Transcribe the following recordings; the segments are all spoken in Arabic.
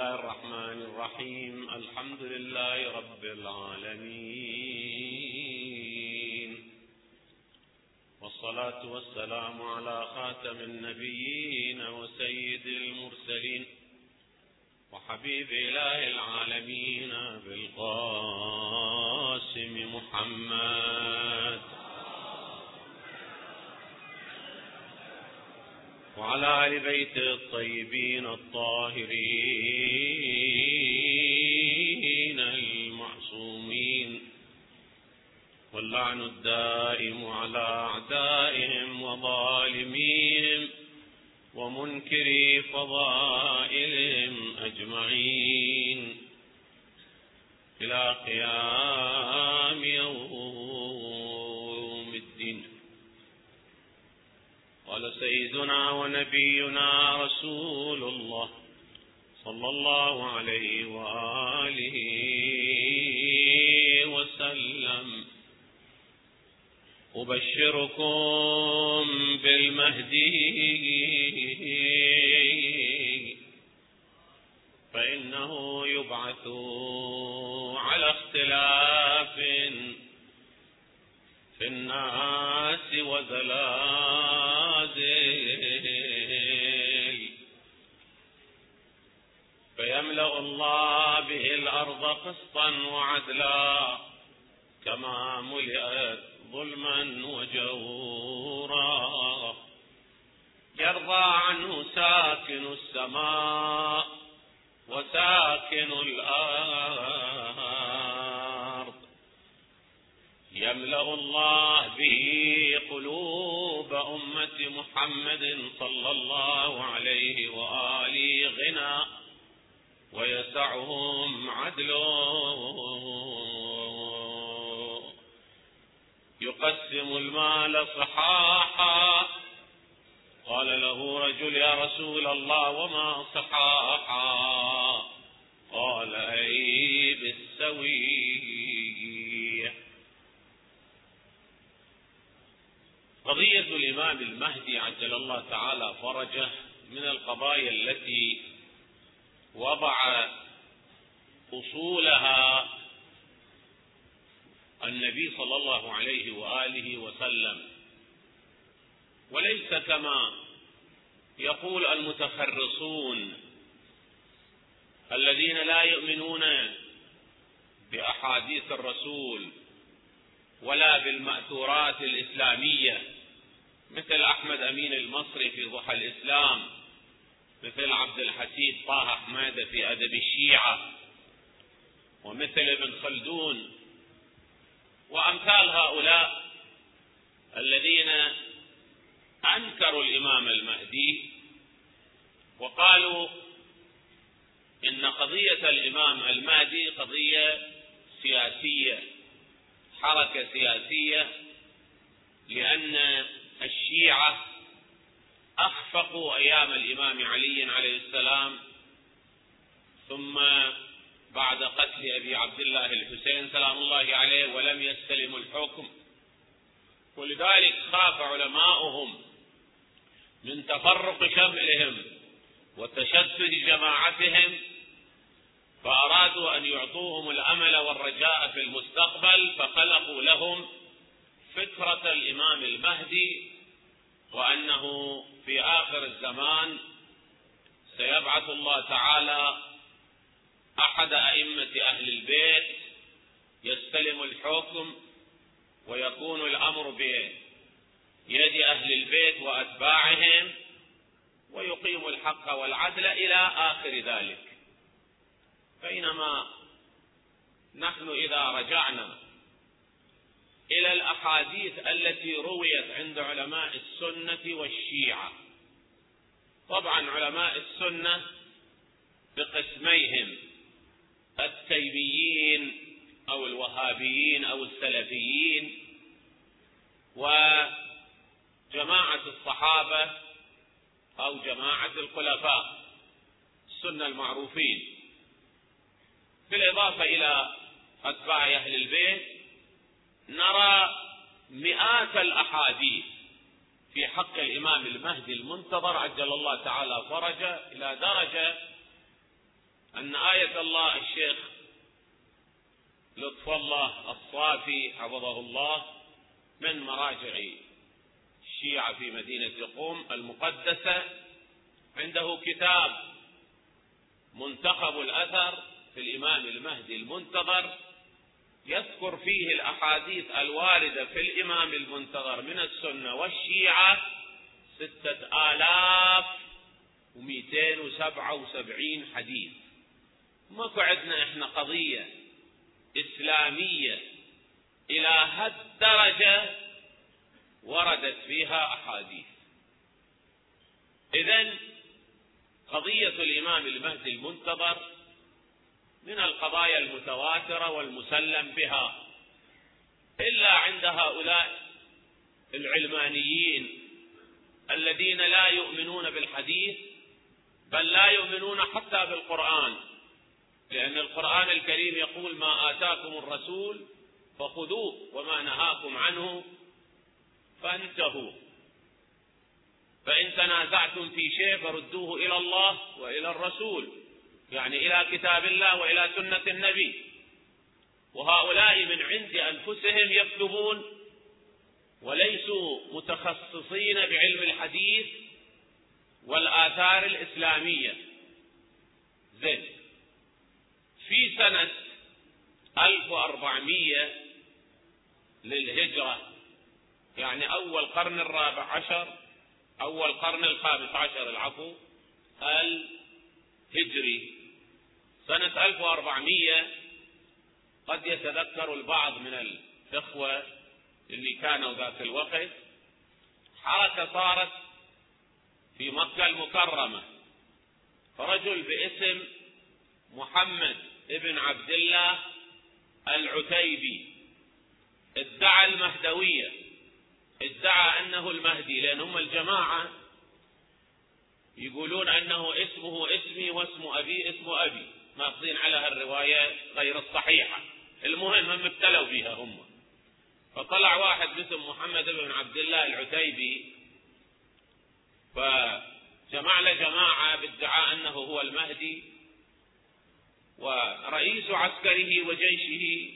الله الرحمن الرحيم الحمد لله رب العالمين والصلاة والسلام على خاتم النبيين وسيد المرسلين وحبيب إله العالمين بالقاسم محمد وعلى آل بيته الطيبين الطاهرين المعصومين. واللعن الدائم على أعدائهم وظالميهم ومنكري فضائلهم أجمعين. إلى قيام يوم الدين قال سيدنا ونبينا رسول الله صلى الله عليه وآله وسلم. أبشركم بالمهدي فإنه يبعث على اختلاف في الناس فيملأ الله به الأرض قسطا وعدلا كما ملئت ظلما وجورا. يرضى عنه ساكن السماء وساكن الأرض. يملأ الله به قلوب أمة محمد صلى الله عليه وآله غنى ويسعهم عدله يقسم المال صحاحا. قال له رجل يا رسول الله وما صحاحا؟ قال أي بالسوية قضية الإمام المهدي عجل الله تعالى فرجه من القضايا التي وضع أصولها النبي صلى الله عليه وآله وسلم. وليس كما يقول المتخرصون الذين لا يؤمنون بأحاديث الرسول ولا بالمأثورات الإسلامية مثل أحمد أمين المصري في ضحى الإسلام مثل عبد الحسيب طه حماده في أدب الشيعة ومثل ابن خلدون. وأمثال هؤلاء الذين أنكروا الإمام المهدي وقالوا إن قضية الإمام المهدي قضية سياسية حركة سياسية لأن الشيعة أخفقوا أيام الإمام علي عليه السلام ثم بعد قتل أبي عبد الله الحسين سلام الله عليه ولم يستلموا الحكم. ولذلك خاف علماؤهم من تفرق شملهم وتشتت جماعتهم فأرادوا أن يعطوهم الأمل والرجاء في المستقبل فخلقوا لهم فكرة الإمام المهدي وأنه في آخر الزمان سيبعث الله تعالى أحد أئمة أهل البيت يستلم الحكم ويكون الأمر بيد أهل البيت وأتباعهم ويقيم الحق والعدل إلى آخر ذلك. بينما نحن إذا رجعنا إلى الأحاديث التي رويت عند علماء السنة والشيعة. طبعا علماء السنة بقسميهم التيميين أو الوهابيين أو السلفيين وجماعة الصحابة أو جماعة الخلفاء السنة المعروفين. بالإضافة إلى أتباع أهل البيت نرى مئات الأحاديث في حق الإمام المهدي المنتظر عجل الله تعالى فرجه إلى درجة أن آية الله الشيخ لطف الله الصافي حفظه الله من مراجع الشيعة في مدينة قوم المقدسة. عنده كتاب منتخب الأثر في الإمام المهدي المنتظر. يذكر فيه الأحاديث الواردة في الإمام المنتظر من السنة والشيعة ستة آلاف ومئتين وسبعة وسبعين حديث. ماكو عندنا إحنا قضية إسلامية إلى هالدرجة وردت فيها أحاديث. إذا قضية الإمام المهدي المنتظر من القضايا المتواترة والمسلم بها. إلا عند هؤلاء العلمانيين الذين لا يؤمنون بالحديث بل لا يؤمنون حتى بالقرآن. لأن القرآن الكريم يقول ما آتاكم الرسول فخذوه وما نهاكم عنه فانتهوا. فإن تنازعتم في شيء فردوه إلى الله وإلى الرسول. يعني إلى كتاب الله وإلى سنة النبي. وهؤلاء من عند أنفسهم يكتبون وليسوا متخصصين بعلم الحديث والآثار الإسلامية. زين. في سنة 1400 للهجرة يعني أول قرن الرابع عشر أول قرن الخامس عشر العفو الهجري. سنة 1400 قد يتذكر البعض من الإخوة اللي كانوا ذاك الوقت حركة صارت في مكة المكرمة. رجل باسم محمد ابن عبد الله العتيبي ادعى المهدوية ادعى أنه المهدي لأن هم الجماعة يقولون أنه اسمه اسمي واسم أبي اسم أبي. ماخذين على هالرواية غير الصحيحة. المهم هم ابتلوا بها هم. فطلع واحد باسم محمد بن عبد الله العتيبي فجمع له جماعة بادعاء أنه هو المهدي ورئيس عسكره وجيشه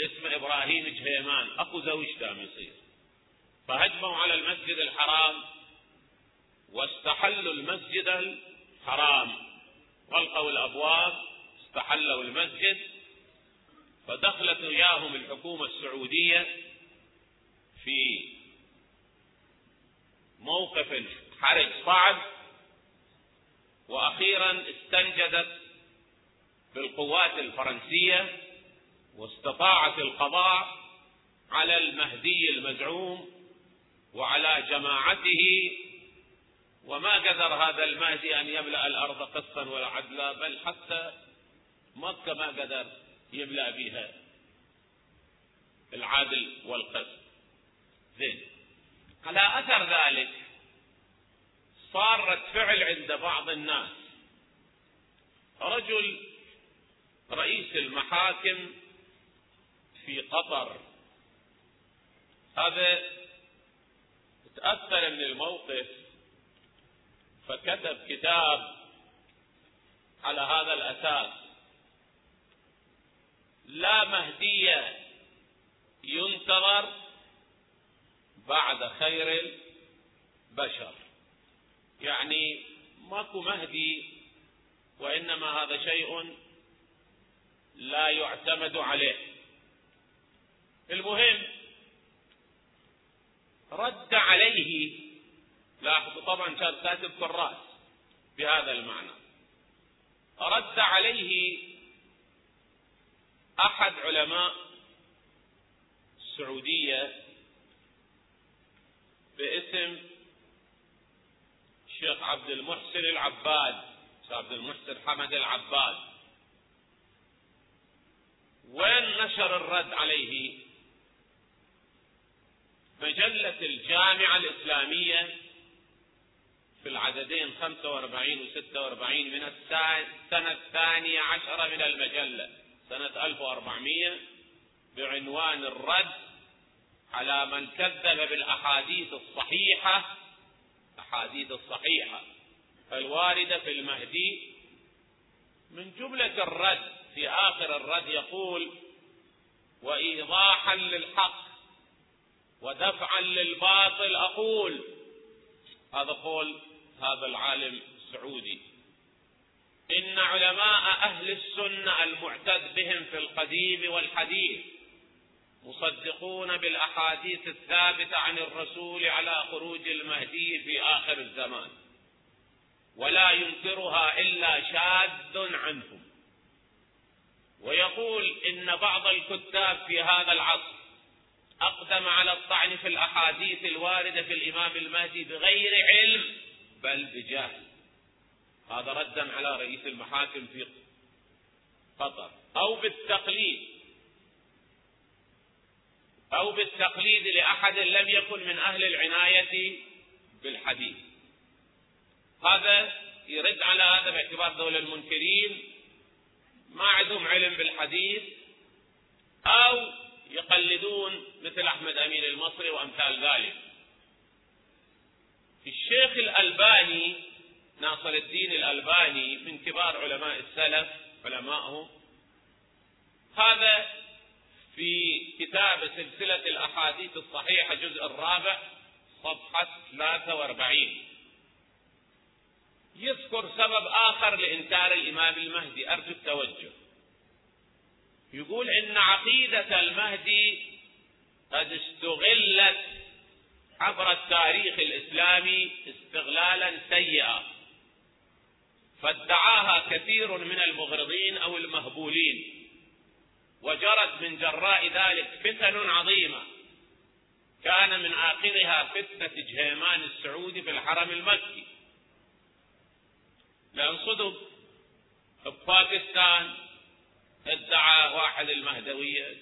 اسمه إبراهيم جهيمان. أكو زوج دام يصير. فهجموا على المسجد الحرام واستحلوا المسجد الحرام. غلقوا الأبواب استحلوا المسجد فدخلت وياهم الحكومة السعودية في موقف حرج صعب وأخيرا استنجدت بالقوات الفرنسية واستطاعت القضاء على المهدي المزعوم وعلى جماعته وما قدر هذا المهدي أن يملأ الأرض قسطا ولا عدلا بل حتى مكة ما قدر يملأ بها العدل والقسط. زين. على أثر ذلك صار رد فعل عند بعض الناس. رجل رئيس المحاكم في قطر. هذا تأثر من الموقف فكتب كتاب على هذا الأساس. لا مهدي ينتظر بعد خير البشر. يعني ماكو مهدي وإنما هذا شيء لا يعتمد عليه. المهم رد عليه لاحظوا طبعا كان كاتب كراس بهذا المعنى. رد عليه أحد علماء السعودية باسم الشيخ عبد المحسن العباد عبد المحسن حمد العباد. وين نشر الرد عليه؟ مجلة الجامعة الإسلامية في العددين 45 و 46 من السنة الثانية عشرة من المجلة. سنة 1400 بعنوان الرد على من كذب بالأحاديث الصحيحة. أحاديث الصحيحة. الواردة في المهدي من جملة الرد في آخر الرد يقول وإيضاحا للحق ودفعا للباطل أقول. هذا قول هذا العالم السعودي. إن علماء أهل السنة المعتد بهم في القديم والحديث مصدقون بالأحاديث الثابتة عن الرسول على خروج المهدي في آخر الزمان ولا ينكرها إلا شاذ عنهم. ويقول إن بعض الكتاب في هذا العصر أقدم على الطعن في الأحاديث الواردة في الإمام المهدي بغير علم بل بجهل. هذا ردا على رئيس المحاكم في قطر. أو بالتقليد. أو بالتقليد لأحد لم يكن من أهل العناية بالحديث. هذا يرد على هذا باعتبار دول المنكرين ما عندهم علم بالحديث أو يقلدون مثل أحمد أمين المصري وأمثال ذلك. الشيخ الألباني ناصر الدين الألباني من كبار علماء السلف علمائهم هذا في كتاب سلسلة الأحاديث الصحيحة جزء الرابع صفحة 43 يذكر سبب آخر لإنكار الإمام المهدي. أرجو التوجه. يقول إن عقيدة المهدي قد استغلت عبر التاريخ الإسلامي استغلالا سيئا. فادعاها كثير من المغرضين أو المهبولين وجرت من جراء ذلك فتن عظيمة. كان من آخرها فتنة جهيمان السعودي في الحرم المكي. لأن صدق باكستان ادعى واحد المهدوية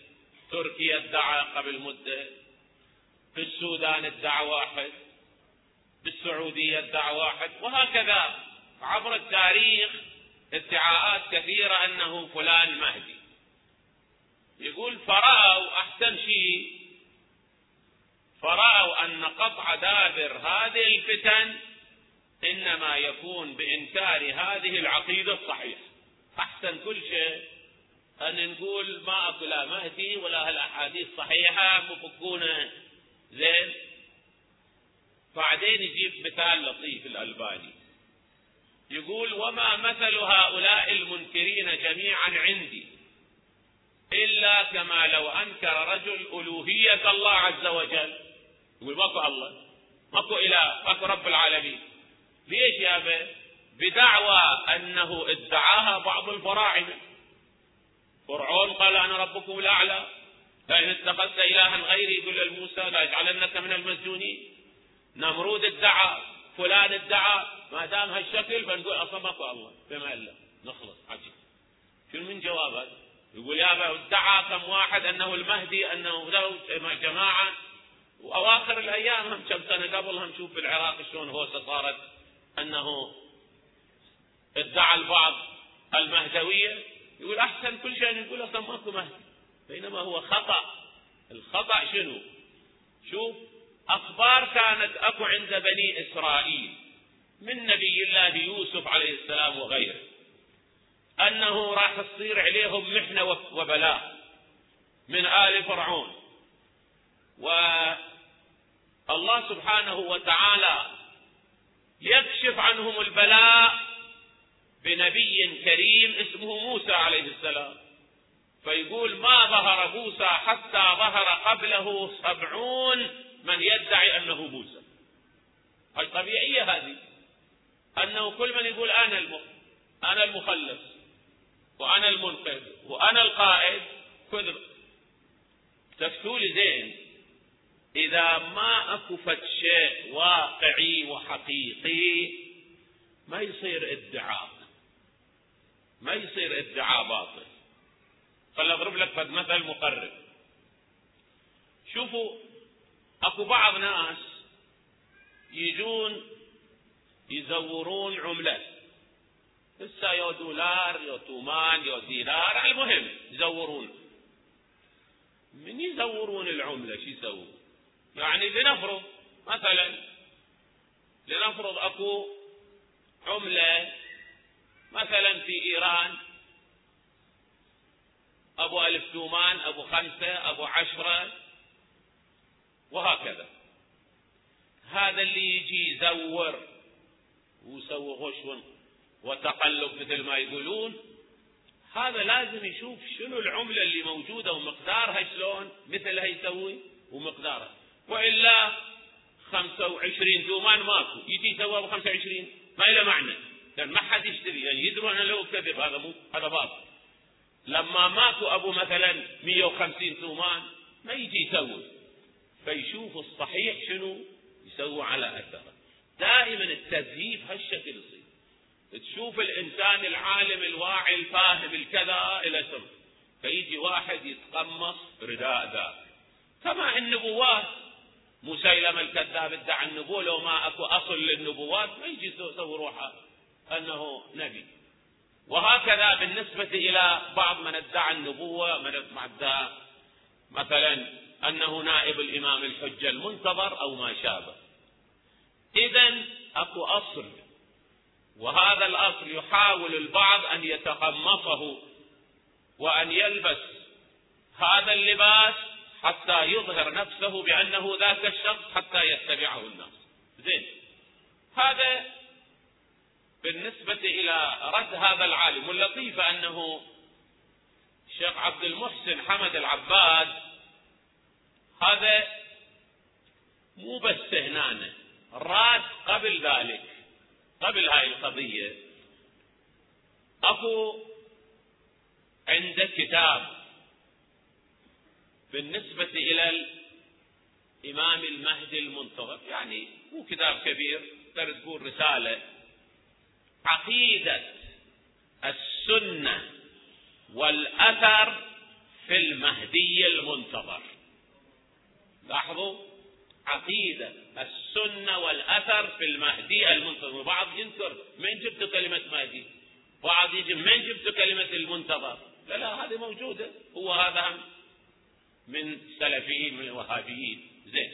تركيا ادعى قبل مدة في السودان ادعى واحد بالسعودية ادعى واحد وهكذا. عبر التاريخ ادعاءات كثيرة أنه فلان مهدي. يقول فرأوا أحسن شيء فرأوا أن قطع دابر هذه الفتن إنما يكون بإنكار هذه العقيدة الصحيحة. أحسن كل شيء أن نقول ما أكو لا مهدي ولا هالأحاديث صحيحة مفكونا زين. بعدين يجيب مثال لطيف الألباني. يقول وما مثل هؤلاء المنكرين جميعا عندي. إلا كما لو أنكر رجل ألوهية الله عز وجل. يقول ماكو الله. ماكو إله. ماكو رب العالمين. ليش يا أبا بدعوى أنه ادعاها بعض الفراعنة. فرعون قال أنا ربكم الأعلى. لئن اتخذت إلها غيري يقول لموسى لا يجعلنك من المسجونين. نمرود ادعى فلان ادعى ما دام هالشكل بنقول أصلا ماكو الله. بما إلا. نخلص. عجيب. شنو من جواب يقول يا ادعى كم واحد أنه المهدي أنه له جماعة. وأواخر الأيام هم كم سنة قبل هم شوف بالعراق شلون هوسه صارت. أنه ادعى البعض المهدوية. يقول أحسن كل شيء يقول أصلا ماكو مهدي. بينما هو خطأ. الخطأ شنو؟ شوف أخبار كانت أكو عند بني إسرائيل من نبي الله يوسف عليه السلام وغيره أنه راح تصير عليهم محنة وبلاء من آل فرعون. والله سبحانه وتعالى يكشف عنهم البلاء بنبي كريم اسمه موسى عليه السلام. فيقول ما ظهر موسى حتى ظهر قبله سبعون من يدعي أنه موسى. هاي طبيعيه هذه أنه كل من يقول المخ... أنا المخلص وأنا المنقذ وأنا القائد كذب. تفتوا لي زين. إذا ما فد شيء واقعي وحقيقي ما يصير ادعاء. ما يصير ادعاء باطل. خل أضرب لك مثل مقرب. شوفوا اكو بعض ناس يجون يزورون عملة هسه يا دولار يا تومان يا دينار المهم يزورون من يزورون العملة شو يسوون يعني لنفرض مثلا لنفرض اكو عملة مثلا في إيران أبو ألف تومان أبو خمسة أبو عشرة وهكذا. هذا اللي يجي يزور ويسوي غش وتقلب مثل ما يقولون. هذا لازم يشوف شنو العملة اللي موجودة ومقدارها شلون مثلها يسوي ومقدارها. وإلا 25 دومان ماكو. يجي يسوى ب 25 ما له معنى لأن ما حد يشتري. يعني يدرون لو كذب هذا مو هذا باطل. لما ماكو أبو مثلا 150 تومان ما يجي يسوي. فيشوف الصحيح شنو؟ يسوي على أثره. دائما التزييف هالشكل يصير. تشوف الإنسان العالم الواعي الفاهم الكذا إلى سم فيجي واحد يتقمص رداء ذاك. كما النبوات مسيلمة الكذاب ادعى النبوة لو ما أكو أصل للنبوات ما يجي يسوي روحه أنه نبي. وهكذا بالنسبة إلى بعض من ادعى النبوة من ادعى مثلا أنه نائب الإمام الحجة المنتظر أو ما شابه. اذا أكو أصل وهذا الأصل يحاول البعض أن يتقمصه وأن يلبس هذا اللباس حتى يظهر نفسه بأنه ذاك الشخص حتى يتبعه الناس. زين. هذا بالنسبة إلى رد هذا العالم واللطيف أنه الشيخ عبد المحسن حمد العباد هذا مو بس هنا راد قبل ذلك قبل هاي القضية. أكو عنده كتاب بالنسبة إلى الإمام المهدي المنتظر يعني مو كتاب كبير تقدر تقول رسالة. عقيدة السنة والأثر في المهدي المنتظر. لاحظوا عقيدة السنة والأثر في المهدي المنتظر. بعض ينكر من جبت كلمة مهدي؟ بعض يجي من جبت كلمة المنتظر؟ لا لا هذه موجودة. هو هذا من السلفيين من الوهابيين زين.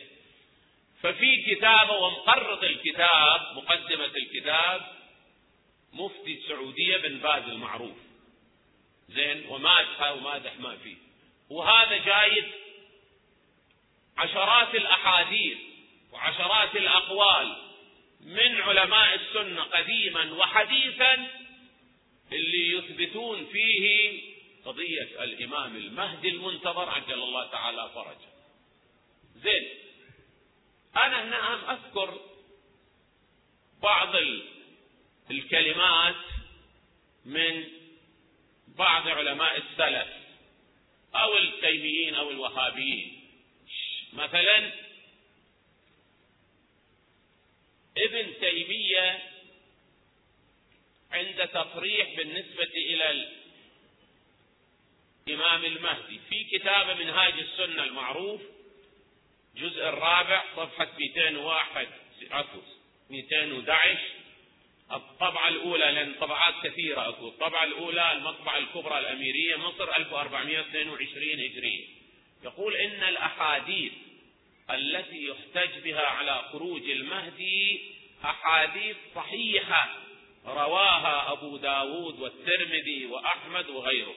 ففي كتابة ومقرط الكتاب مقدمة الكتاب مفتي السعودية بن باز المعروف. زين. ومادحه ومادح ما فيه. وهذا جايد عشرات الأحاديث وعشرات الأقوال من علماء السنة قديما وحديثا اللي يثبتون فيه قضية الإمام المهدي المنتظر عجل الله تعالى فرجه. زين أنا هنا أذكر بعض الكلمات من بعض علماء السلف أو التيميين أو الوهابيين. مثلا ابن تيمية عند تصريح بالنسبة إلى إمام المهدي. في كتاب منهاج السنة المعروف جزء الرابع صفحة 201 عفوا 211 الطبعة الأولى لأن طبعات كثيرة أكو الطبعة الأولى المطبعة الكبرى الأميرية مصر 1422 هجرية. يقول إن الأحاديث التي يحتج بها على خروج المهدي أحاديث صحيحة رواها أبو داود والترمذي وأحمد وغيره.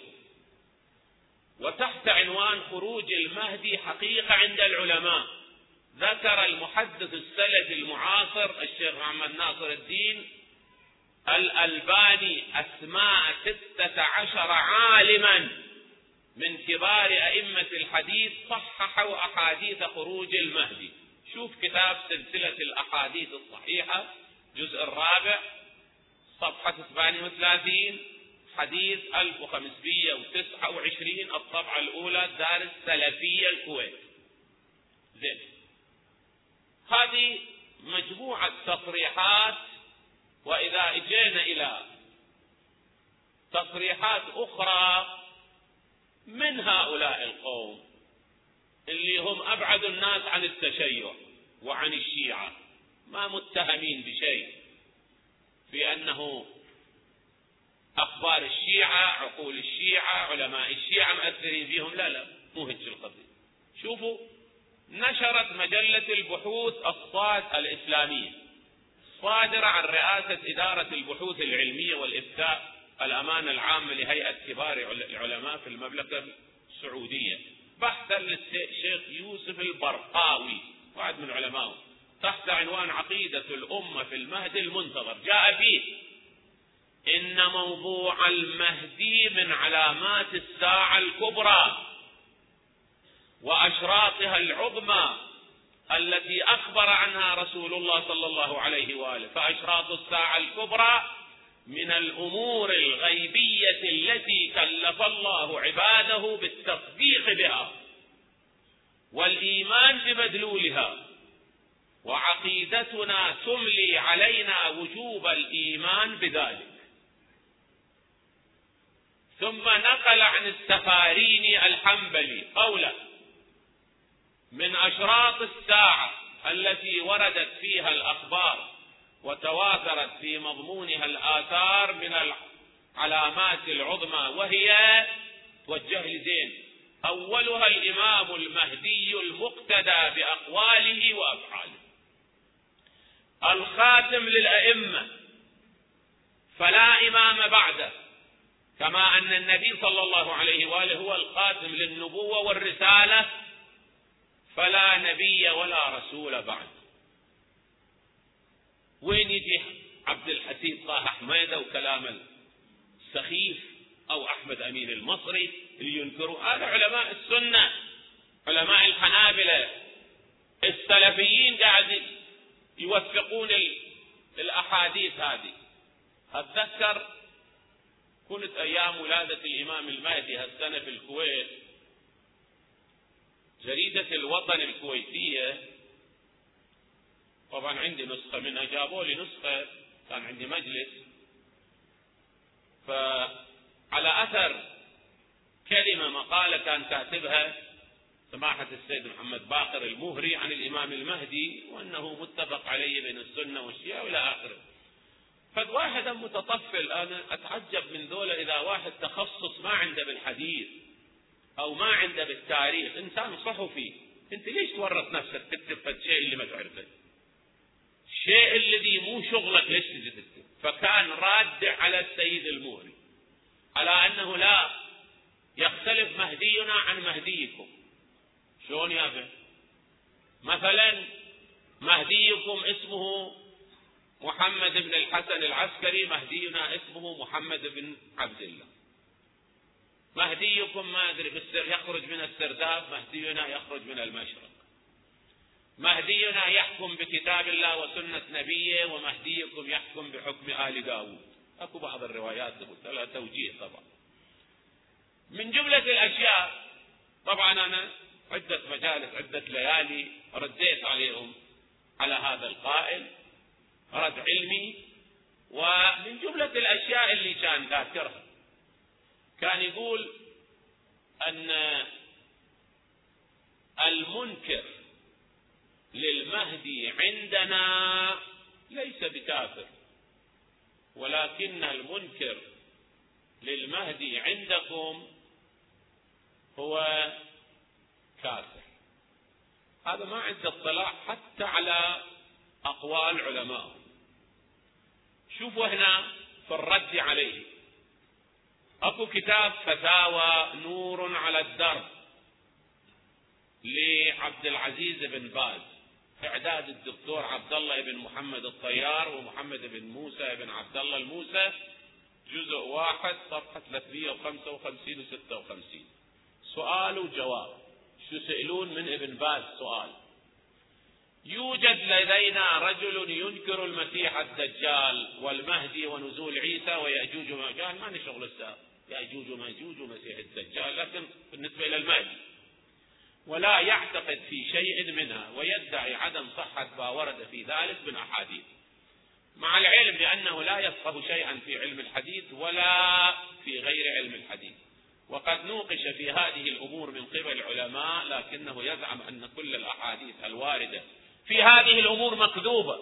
وتحت عنوان خروج المهدي حقيقة عند العلماء ذكر المحدث السلفي المعاصر الشيخ محمد ناصر الدين الألباني أسماء ستة عشر عالما. من كبار أئمة الحديث صححوا أحاديث خروج المهدي. شوف كتاب سلسلة الأحاديث الصحيحة جزء الرابع صفحة 38 حديث 1529 الطبعة الأولى دار السلفية الكويت. زين. هذه مجموعة تصريحات وإذا إجينا إلى تصريحات أخرى من هؤلاء القوم اللي هم أبعد الناس عن التشيع وعن الشيعة؟ ما متهمين بشيء. بأنه أخبار الشيعة عقول الشيعة علماء الشيعة مأثرين فيهم. لا لا مو هيك القضية شوفوا نشرت مجلة البحوث الصاد الإسلامية صادرة عن رئاسة إدارة البحوث العلمية والإفتاء الأمانة العامة لهيئة كبار العلماء في المملكة السعودية. بحثا للشيخ يوسف البرقاوي واحد من علمائه. تحت عنوان عقيدة الأمة في المهدي المنتظر. جاء فيه إن موضوع المهدي من علامات الساعة الكبرى وأشراطها العظمى التي أخبر عنها رسول الله صلى الله عليه وآله فأشراط الساعة الكبرى من الأمور الغيبية التي كلف الله عباده بالتصديق بها والإيمان بمدلولها وعقيدتنا تملي علينا وجوب الإيمان بذلك. ثم نقل عن السفاريني الحنبلي قولا من أشراط الساعة التي وردت فيها الأخبار وتواترت في مضمونها الآثار من العلامات العظمى وهي توجه لزين أولها الإمام المهدي المقتدى بأقواله وأفعاله. الخاتم للأئمة فلا إمام بعده كما أن النبي صلى الله عليه وآله هو الخاتم للنبوة والرسالة فلا نبي ولا رسول بعد وين يجي عبد الحسين طه حميدة وكلام السخيف أو أحمد أمين المصري اللي ينكروا؟ هذا علماء السنة علماء الحنابلة. السلفيين قاعد يوثقون الأحاديث هذه. أتذكر كنت أيام ولادة الإمام المهدي هالسنة في الكويت. جريدة الوطن الكويتية طبعا عندي نسخة منها جابوا لي نسخة كان عندي مجلس. فعلى أثر كلمة مقالة كان كاتبها سماحة السيد محمد باقر المهري عن الإمام المهدي وأنه متفق عليه بين السنة والشيعة وإلى آخره. فواحد متطفل أنا أتعجب من ذولا إذا واحد تخصص ما عنده بالحديث أو ما عنده بالتاريخ إنسان صحفي. أنت ليش تورط نفسك تكتب الشيء اللي ما تعرفه؟ الشيء الذي مو شغلك ليش تجي تكتب فكان راد على السيد المهري على أنه لا يختلف مهدينا عن مهديكم. شلون يا ابن مثلا مهديكم اسمه محمد بن الحسن العسكري مهدينا اسمه محمد بن عبد الله. مهديكم ما أدري بالسر يخرج من السرداب مهدينا يخرج من المشرق. مهدينا يحكم بكتاب الله وسنة نبيه ومهديكم يحكم بحكم آل داود. أكو بعض الروايات لها توجيه طبعا. من جملة الأشياء طبعا أنا عدة مجالس عدة ليالي رديت عليهم على هذا القائل رد علمي. ومن جملة الأشياء اللي كان ذاكرها كان يقول أن المنكر للمهدي عندنا. ليس بكافر. ولكن المنكر للمهدي عندكم هو كافر. هذا ما عنده اطلاع حتى على أقوال علمائهم شوفوا هنا في الرد عليه. أكو كتاب فتاوى نور على الدرب لعبد العزيز بن باز. إعداد الدكتور عبد الله بن محمد الطيار ومحمد بن موسى بن عبد الله الموسى جزء واحد صفحة 355 و 56 سؤال وجواب. شو سئلون من ابن باز؟ سؤال. يوجد لدينا رجل ينكر المسيح الدجال والمهدي ونزول عيسى ويأجوج ومأجوج ما نشغل الساعة يأجوج ومأجوج ومسيح الدجال لكن بالنسبة إلى المهدي ولا يعتقد في شيء منها ويدعي عدم صحة ما ورد في ذلك من أحاديث. مع العلم بأنه لا يفقه شيئا في علم الحديث ولا في غير علم الحديث. وقد نوقش في هذه الأمور من قبل علماء لكنه يزعم أن كل الأحاديث الواردة في هذه الأمور مكذوبة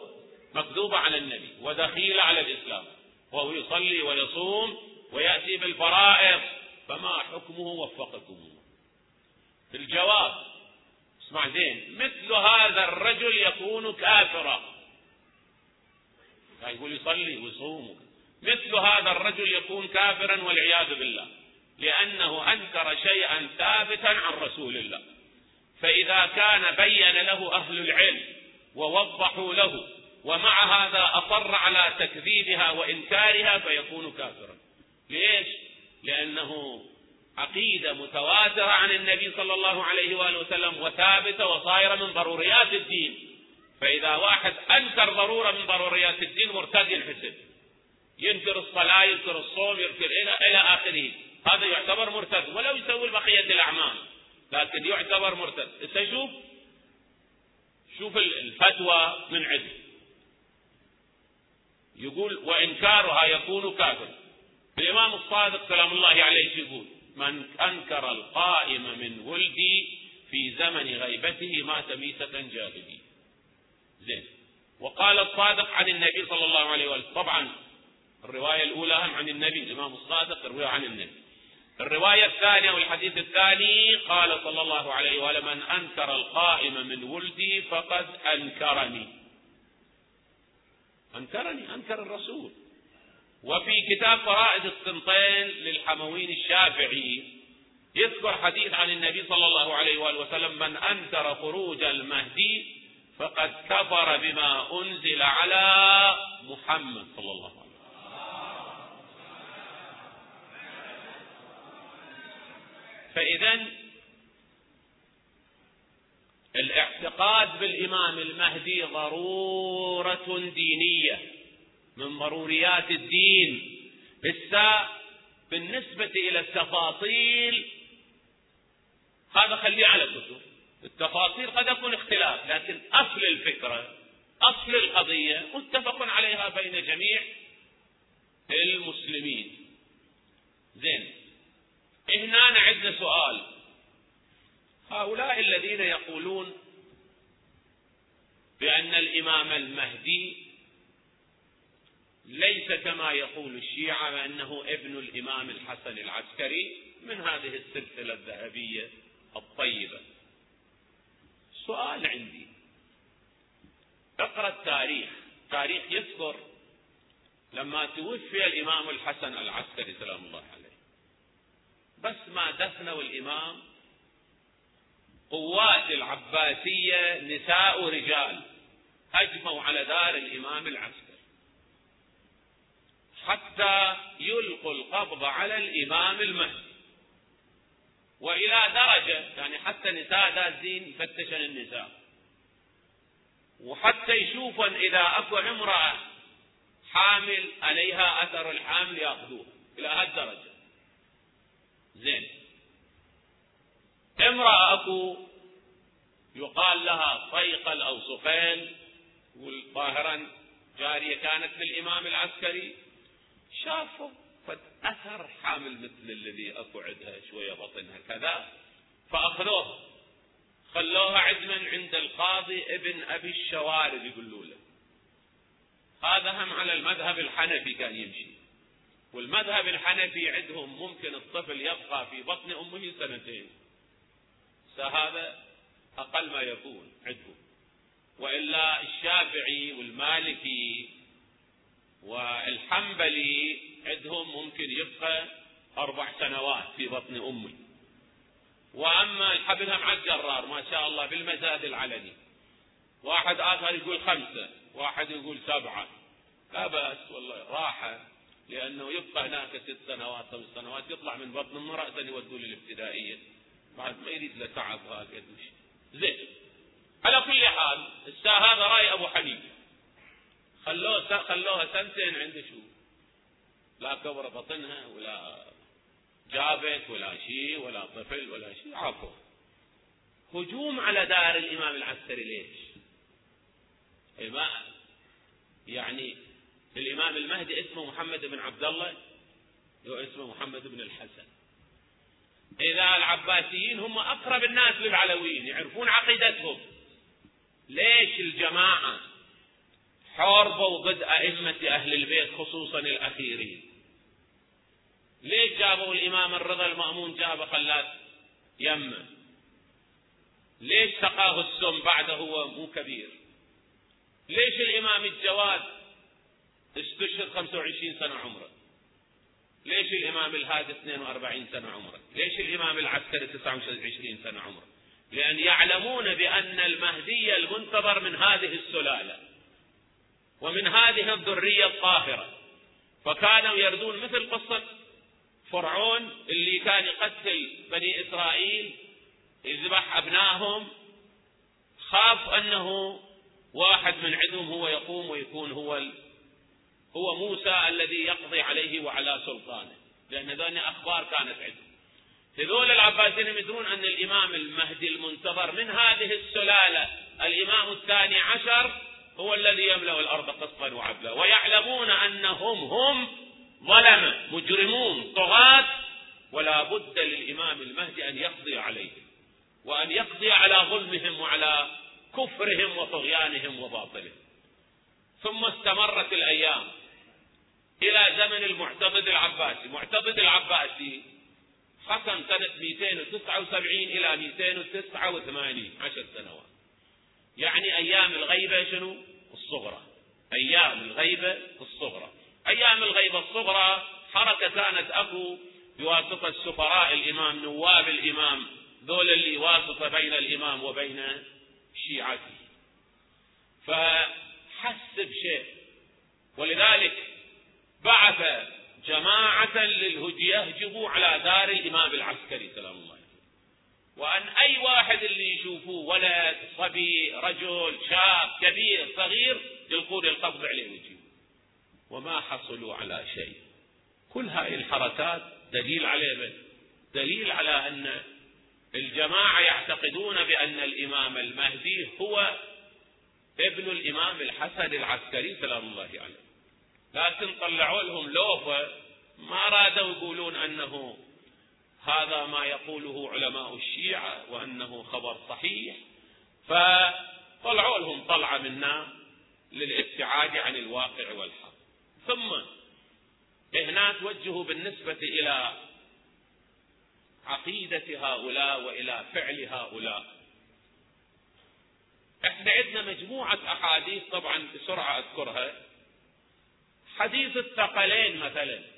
مكذوبة على النبي ودخيلة على الإسلام. وهو يصلي ويصوم ويأتي بالفرائض فما حكمه وفقكم الجواب اسمع زين مثل هذا الرجل يكون كافرا. يقول يصلي ويصوم. مثل هذا الرجل يكون كافرا والعياذ بالله. لأنه أنكر شيئا ثابتا عن رسول الله. فإذا كان بين له أهل العلم ووضحوا له ومع هذا أصر على تكذيبها وإنكارها فيكون كافرا. ليش؟ لأنه عقيدة متواترة عن النبي صلى الله عليه وآله وسلم وثابتة وصايرة من ضروريات الدين. فإذا واحد أنكر ضرورة من ضروريات الدين مرتد ينحسب ينكر الصلاة ينكر الصوم ينكر إلى إلى آخره. هذا يعتبر مرتد ولو يسوي بقية الأعمال لكن يعتبر مرتد. إنت شوف شوف الفتوى من عند يقول وإنكارها يكون كافر. الإمام الصادق سلام الله عليه يقول من أنكر القائم من ولدي في زمن غيبته مات ميتة جاهلية زين. وقال الصادق عن النبي صلى الله عليه وسلم طبعا الرواية الأولى هم عن النبي الإمام الصادق الرواية عن النبي. الرواية الثانية والحديث الثاني قال صلى الله عليه وسلم من أنكر القائم من ولدي فقد أنكرني. أنكرني أنكر الرسول. وفي كتاب فرائد السنطين للحموين الشافعي يذكر حديث عن النبي صلى الله عليه وآله وسلم من أنكر خروج المهدي فقد كفر بما أنزل على محمد صلى الله عليه وسلم. فإذا الاعتقاد بالإمام المهدي ضرورة دينية. من ضروريات الدين. بس بالنسبة إلى التفاصيل هذا خليه على كتب. التفاصيل قد يكون اختلاف لكن أصل الفكرة أصل القضية متفق عليها بين جميع المسلمين. زين هنا عندنا سؤال. هؤلاء الذين يقولون بأن الإمام المهدي ليس كما يقول الشيعة بأنه ابن الإمام الحسن العسكري من هذه السلسلة الذهبية الطيبة. سؤال عندي. اقرأ التاريخ. تاريخ يذكر لما توفي الإمام الحسن العسكري سلام الله عليه. بس ما دفنوا الإمام قوات العباسية نساء ورجال هجموا على دار الإمام العسكري. حتى يلقوا القبض على الإمام المهدي. وإلى درجة يعني حتى نساء دازين يفتشن النساء. وحتى يشوفن إذا أكو امرأة حامل عليها أثر الحامل يأخذوها إلى هالدرجة زين. امرأة أكو يقال لها صيقل أو صفيل ظاهرا جارية كانت للإمام العسكري شافوا أثر حامل مثل الذي أكو عندها شوية بطنها كذا فأخذوها خلوها عدما عند القاضي ابن أبي الشوارب يقولوا له. هذا هم على المذهب الحنفي كان يمشي. والمذهب الحنفي عندهم ممكن الطفل يبقى في بطن أمه سنتين. فهذا أقل ما يكون عندهم. وإلا الشافعي والمالكي والحنبلي عندهم ممكن يبقى أربع سنوات في بطن أمه وأما الحبلها مع الجرار ما شاء الله بالمزاد العلني. واحد آخر يقول خمسة واحد يقول سبعة. لا بأس والله راحة لأنه يبقى هناك ست سنوات خمس سنوات يطلع من بطن أمه رأسا يودوه للابتدائية. بعد ما يريد له تعب هكذا زين. على كل حال هذا رأي أبو حنيفة. خلوه خلوها سنتين عند شو؟ لا كبر بطنها ولا جابت ولا شيء ولا طفل ولا شيء عفوا هجوم على دار الإمام العسكري ليش؟ يعني الإمام المهدي اسمه محمد بن عبد الله اسمه محمد بن الحسن. إذا العباسيين هم أقرب الناس للعلويين يعرفون عقيدتهم. ليش الجماعة حاربوا ضد أئمة أهل البيت خصوصا الأخيرين. ليش جابوا الإمام الرضا المأمون جابه خلاه يمه؟ ليش سقاه السم بعده هو مو كبير؟ ليش الإمام الجواد استشهد 25 سنة عمره؟ ليش الإمام الهادي 42 سنة عمره؟ ليش الإمام العسكري 29 سنة عمره؟ لأن يعلمون بأن المهدي المنتظر من هذه السلالة. ومن هذه الذرية الطاهرة فكانوا يردون مثل قصة فرعون اللي كان يقتل بني إسرائيل يذبح أبنائهم خاف أنه واحد من عندهم هو يقوم ويكون هو ال... هو موسى الذي يقضي عليه وعلى سلطانه. لأن هذول أخبار كانت عندهم. هذول العباسيين يدرون أن الإمام المهدي المنتظر من هذه السلالة الإمام الثاني عشر هو الذي يملأ الأرض قسطا وعدلا. ويعلمون أنهم هم ظلمة مجرمون طغاة. ولا بد للإمام المهدي أن يقضي عليهم وأن يقضي على ظلمهم وعلى كفرهم وطغيانهم وباطلهم. ثم استمرت الأيام إلى زمن المعتضد العباسي. المعتضد العباسي حكم سنة 279 إلى 289 عشر سنوات. يعني أيام الغيبة شنو؟ الصغرى. أيام الغيبة الصغرى. أيام الغيبة الصغرى حركة كانت أكو بواسطة سفراء الإمام نواب الإمام ذول اللي واسطة بين الإمام وبين شيعته. فحس بشيء ولذلك بعث جماعة للهدي يهجموا على دار الإمام العسكري سلام الله. وأن أي واحد اللي يشوفوه ولد صبي رجل شاب كبير صغير يلقون القبض عليه ويجيبوه وما حصلوا على شيء. كل هاي الحركات دليل عليه دليل على أن الجماعة يعتقدون بأن الإمام المهدي هو ابن الإمام الحسن العسكري سلام الله عليه. لكن طلعوا لهم لوفة ما رادوا يقولون أنه هذا ما يقوله علماء الشيعة وأنه خبر صحيح فطلعوا لهم طلعة منا للابتعاد عن الواقع والحق. ثم هنا توجهوا بالنسبة إلى عقيدة هؤلاء وإلى فعل هؤلاء. إحنا عندنا مجموعة أحاديث طبعا بسرعة أذكرها. حديث الثقلين مثلا.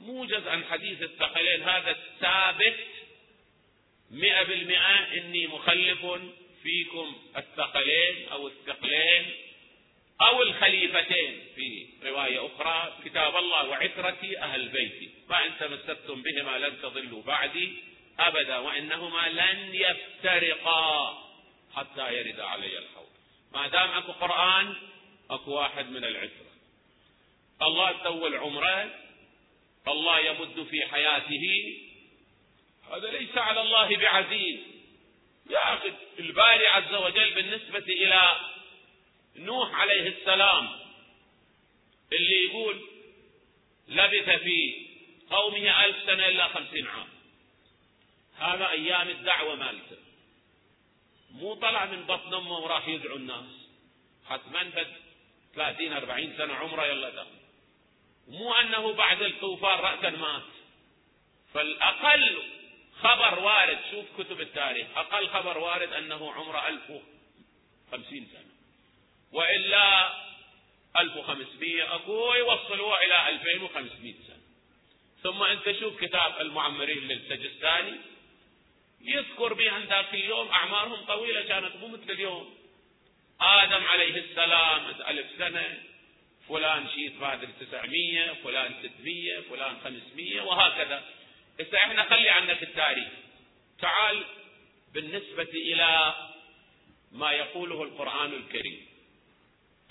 موجز عن حديث الثقلين هذا الثابت مئة بالمئة إني مخلف فيكم الثقلين أو الثقلين أو الخليفتين في رواية أخرى كتاب الله وعترتي أهل بيتي. فإن تمسكتم بهما لن تضلوا بعدي أبدا وإنهما لن يفترقا حتى يرد علي الحوض. ما دام أكو قرآن أكو واحد من العترة. الله تول عمره الله يمد في حياته. هذا ليس على الله بعزيز. يا أخي الباري عز وجل بالنسبة إلى نوح عليه السلام اللي يقول لبث في قومه ألف سنة إلا خمسين عام. هذا أيام الدعوة مالته. مو طلع من بطن أمه وراح يدعو الناس. حتما بد ثلاثين أربعين سنة عمره يلا دخل. مو أنه بعد الطوفان رأسا مات فالأقل خبر وارد شوف كتب التاريخ أقل خبر وارد أنه عمره ألف وخمسين سنة. وإلا 1500 أكو يوصلوها إلى 2500 سنة. ثم أنت شوف كتاب المعمرين للسجستاني يذكر بأن ذاك اليوم أعمارهم طويلة كانت مو مثل اليوم. آدم عليه السلام ألف سنة. فلان شيء بادر 900 فلان 600 فلان 500 وهكذا. هسه إحنا خلي عنك التاريخ. تعال بالنسبة إلى ما يقوله القرآن الكريم.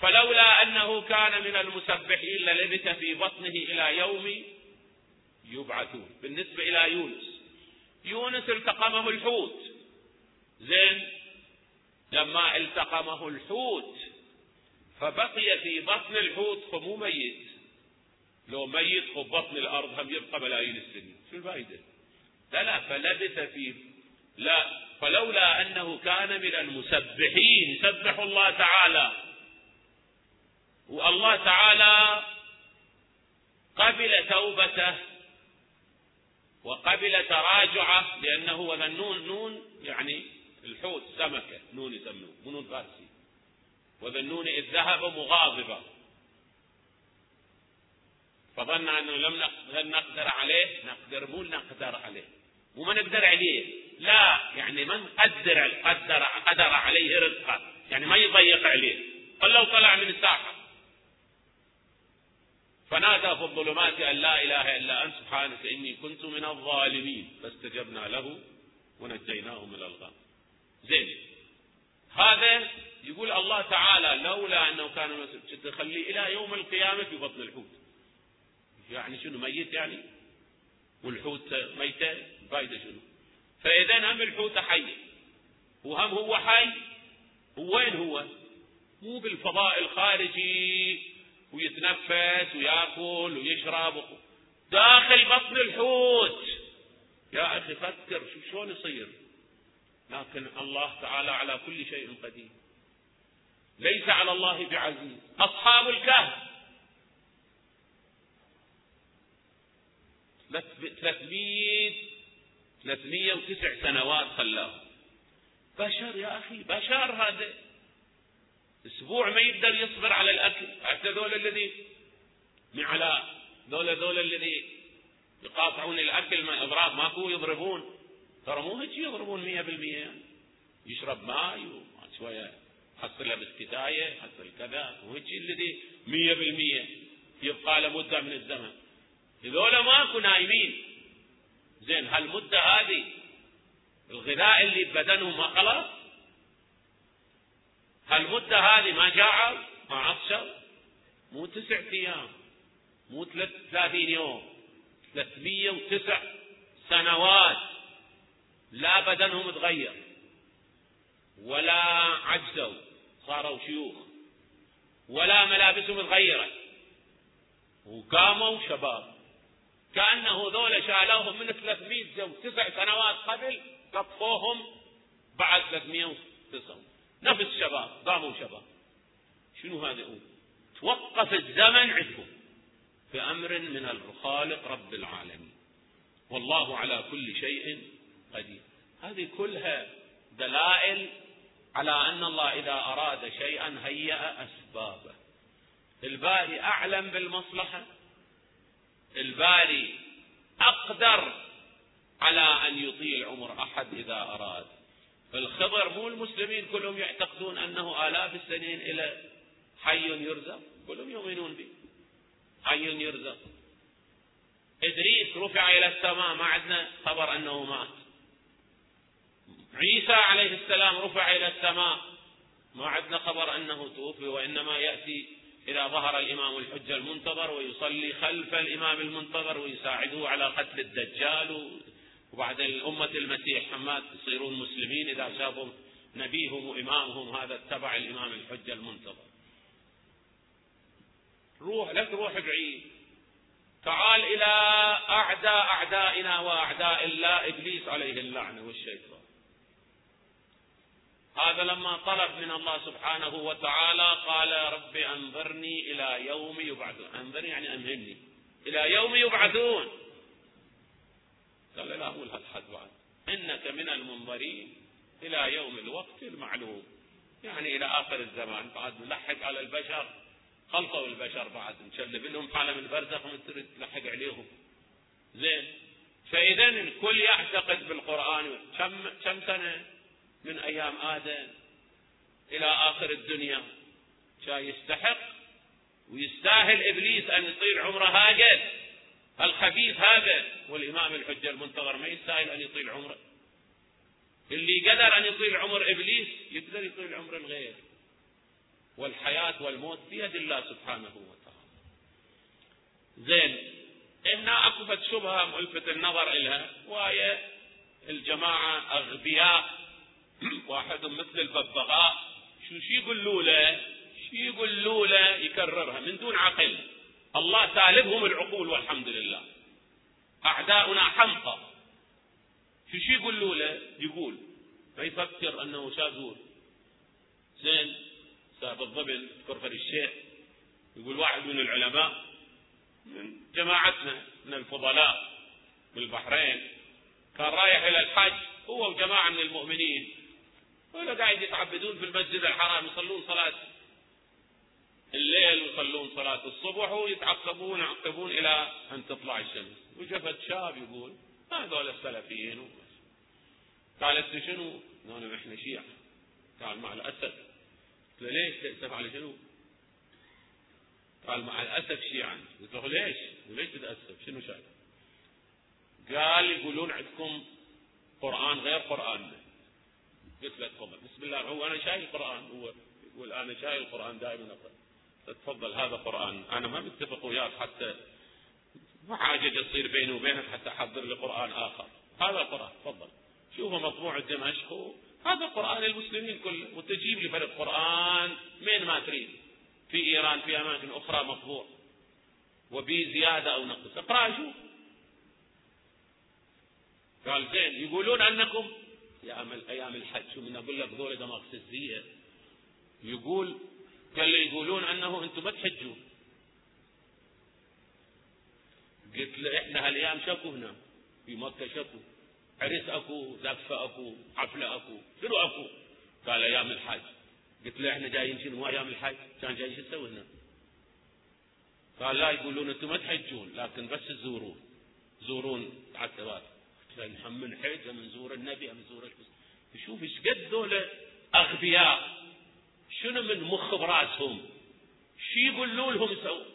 فلولا أنه كان من المسبحين للبث في بطنه إلى يوم يبعثون. بالنسبة إلى يونس. يونس التقمه الحوت. زين؟ لما التقمه الحوت فبقي في بطن الحوت فمو ميت. لو ميت في بطن الأرض هم يبقى ملايين السنين. شو الفائدة. لا لا فلبث في لا فلولا أنه كان من المسبحين. يسبح الله تعالى. والله تعالى قبل توبته وقبل تراجعه لأنه وذنون نون يعني الحوت سمكة نون يسموه نون فارسي. وذنون إذ ذهب مغاضبا فظن أنه لم نقدر عليه نقدر مو نقدر عليه. مو ما نقدر عليه. لا يعني من قدر قدر قدر عليه رزقه يعني ما يضيق عليه. قال لو طلع من الساحة. فنادى في الظلمات أن لا إله إلا أنت سبحانك إني كنت من الظالمين. فاستجبنا له ونجيناه من الغم. زين. هذا يقول الله تعالى لولا أنه كان تخليه إلى يوم القيامة في بطن الحوت. يعني شنو ميت يعني؟ والحوت ميتة؟ فايده شنو؟ فإذا هم الحوت حي. وهم هو حي؟ وين هو؟ مو بالفضاء الخارجي. ويتنفس ويأكل ويشرب. داخل بطن الحوت. يا أخي فكر شو شلون يصير؟ لكن الله تعالى على كل شيء قدير. ليس على الله بعزيز. أصحاب الكهف. 300 309 سنوات خلاه بشر يا أخي بشر هذا. أسبوع ما يقدر يصبر على الأكل. حتى ذول الذي على ذول ذول الذي يقاطعون الأكل ما اضراب ماكو يضربون. ترى مو هيك يضربون 100% يعني يشرب ماي وشويه حصل له بالكتايه حصل كذا وهيك الذي 100% يبقى له مده من الزمن هذول ماكو نايمين زين هالمده هذه الغذاء اللي ببدنهم ما خلاص هالمدة هذه ما جاعوا ما عطشوا مو تسع أيام مو ثلاثين يوم ثلاثمية وتسع سنوات لا بدنهم تغير ولا عجزوا صاروا شيوخ ولا ملابسهم تغيرت وقاموا شباب. كأنه ذولا شالوهم من 300 جو تسع سنوات قبل قطفوهم بعد 309 نفس شباب قاموا شباب. شنو هذا هو توقف الزمن عندهم بأمر من الخالق رب العالمين. والله على كل شيء قدير. هذه كلها دلائل على أن الله إذا أراد شيئا هيأ أسبابه. الباري أعلم بالمصلحة. الباري أقدر على أن يطيل عمر أحد إذا أراد. فالخبر مو المسلمين كلهم يعتقدون أنه آلاف السنين إلى حي يرزق. كلهم يؤمنون به. حي يرزق. إدريس رفع إلى السماء. ما عندنا خبر أنه مات. عيسى عليه السلام رفع إلى السماء. ما عندنا خبر أنه توفي وإنما يأتي إذا ظهر الإمام الحجة المنتظر ويصلي خلف الإمام المنتظر ويساعده على قتل الدجال. وبعد الأمة المسيح حماد يصيرون مسلمين إذا شافوا نبيهم وإمامهم هذا اتبع الإمام الحجة المنتظر. روح لا تروح بعيد. تعال إلى أعداء أعدائنا وأعداء الله إبليس عليه اللعنة والشيطان. هذا لما طلب من الله سبحانه وتعالى قال رب أنظرني إلى يوم يبعثون. أنظرني يعني أمهلني. إلى يوم يبعثون. قال لا هو الحد بعد إنك من المنظرين إلى يوم الوقت المعلوم. يعني إلى آخر الزمان. بعد نلحق على البشر. خلطوا البشر بعد. نشلب لهم حالة من برزخ تريد تلحق عليهم. زين. فإذا الكل يعتقد بالقرآن. كم كم سنة؟ من أيام آدم إلى آخر الدنيا. كان يستحق ويستاهل إبليس أن يطيل عمره هاجد الخبيث هذا. والإمام الحجة المنتظر ما يستاهل أن يطيل عمره. اللي قدر أن يطيل عمر إبليس يقدر يطيل عمر الغير والحياة والموت بيد الله سبحانه وتعالى. زين هنا أكو شبهة ملفت النظر إلها وهي الجماعة أغبياء واحد مثل الببغاء. شو شي يقولوا له شو يقولوا له يكررها من دون عقل. الله سالبهم العقول والحمد لله. أعداؤنا حمقى. شو شي يقولوا له يقول. فيفكر أنه شاذور زين ساب الضبل كرفر الشيخ. يقول واحد من العلماء من جماعتنا من الفضلاء بالبحرين كان رايح إلى الحج هو وجماعة من المؤمنين. ولا قاعد يتعبدون في المسجد الحرام يصلون صلاة الليل ويصلون صلاة الصبح ويتعقبون يعقبون إلى أن تطلع الشمس وشفت شاب يقول هذول السلفيين قال أنت شنو؟ قالوا إحنا شيعة قال مع الأسف قلت له ليش تأسف على شنو؟ قال مع الأسف شيعا قلت له ليش؟ وليش تتأسف؟ شنو شايف؟ قال يقولون عندكم قرآن غير قرآننا قلت له بسم الله. هو أنا شايل القرآن. هو يقول أنا شايل القرآن دائما. أقرأ تفضل هذا قرآن أنا ما متفق وياك حتى ما حاجة تصير بيني وبينك حتى أحضر لي قرآن آخر. هذا القرآن. تفضل. شوفه مطبوع دمشق هذا قرآن المسلمين كله. وتجيب لي فرد قرآن من ما تريد. في إيران في أماكن أخرى مطبوع. وبي زيادة أو نقص. اقرأ شوف. قال زين. يقولون أنكم يا أيام الحج شو من أقول لك ذولا دماغسزية يقول قال لي يقولون أنه أنتم ما تحجون قلت له إحنا هالأيام شكو هنا؟ في مكة شكو. عرس أكو زفه أكو حفله أكو شنو أكو؟ قال أيام الحج. قلت له إحنا جايين شنو؟ مو أيام الحج؟ كان جايين شو تسوي هنا؟ قال لا يقولون أنتم ما تحجون لكن بس تزورون. زورون عتبات نحن من حج من زور النبي من زور شوف إيش قد ذولا أغبياء. شنو من مخ براسهم؟ شو يقولون لهم يسوون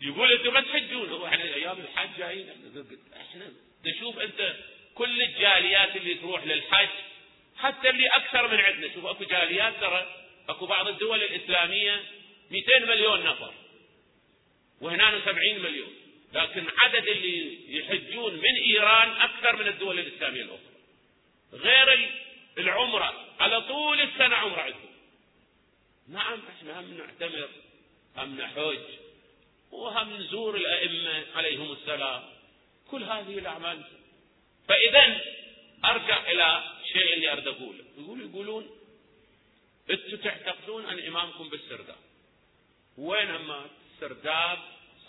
يقول أنتم ما تحجون هو إحنا أيام الحج جايين. إحنا تشوف أنت كل الجاليات اللي تروح للحج حتى اللي أكثر من عندنا. شوف أكو جاليات ترى أكو بعض الدول الإسلامية 200 مليون نفر وهنا 70 مليون. لكن عدد اللي أكثر من الدول الإسلامية الأخرى. غير العمرة. على طول السنة عمرة عندهم. نعم إحنا هم نعتمر هم نحج وهم نزور الأئمة عليهم السلام. كل هذه الأعمال. فإذا أرجع إلى الشيء اللي أريد أقوله. يقول يقولون أنتم تعتقدون أن إمامكم بالسرداب. وين أما سرداب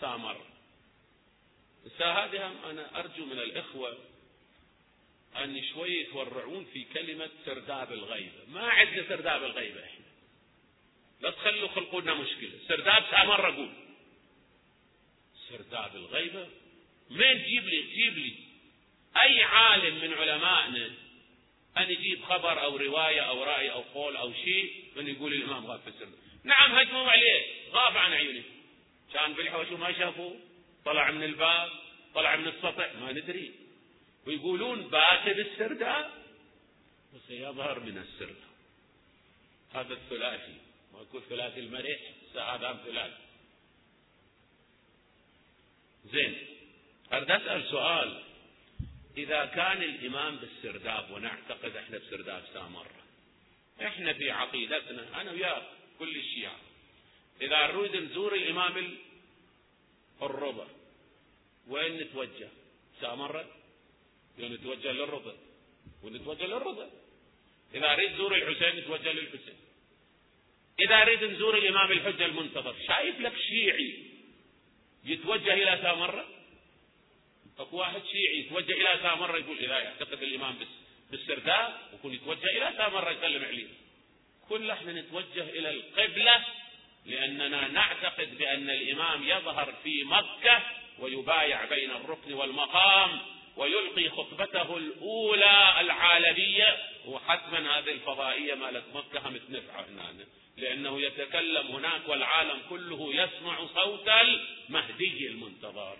سامر. هذه أنا أرجو من الإخوة أن شوي يتورعون في كلمة سرداب الغيبة ما عندنا سرداب الغيبة إحنا. لا تخلوا خلقونا مشكلة. سرداب سامر أقول سرداب الغيبة مين تجيب لي؟ تجيب لي. أي عالم من علمائنا أن يجيب خبر أو رواية أو رأي أو قول أو شيء من يقول الإمام غاب في السر. نعم هجموا عليه. غاب عن عيونه. كان بالحوش ما شافوه. طلع من الباب طلع من السطح. ما ندري. ويقولون بات بالسرداب وسيظهر من السرداب هذا الثلاثي. ما يكون ثلاثي المريح هذا ثلاثي. زين. أريد أسأل سؤال. إذا كان الإمام بالسرداب ونعتقد إحنا بسرداب سامرة إحنا في عقيدتنا أنا وياك كل الشيعة إذا نريد نزور الإمام الربع وين نتوجه؟ سامرة نتوجه للربع ونتوجه للربع إذا أريد نزور الحسين نتوجه للحسين. إذا أريد نزور الإمام الحجة المنتظر شايف لك شيعي يتوجه إلى سامرة أكو واحد شيعي يتوجه إلى سامره يقول إذا يعتقد الإمام بالسرداب يكون يتوجه إلى سامره يسلم عليه. كل إحنا نتوجه إلى القبلة لأننا نعتقد بأن الإمام يظهر في مكة ويبايع بين الركن والمقام. ويلقي خطبته الأولى العالمية. وحتما هذه الفضائية مالت مكة هم تنفع هنا. لأنه يتكلم هناك والعالم كله يسمع صوت المهدي المنتظر.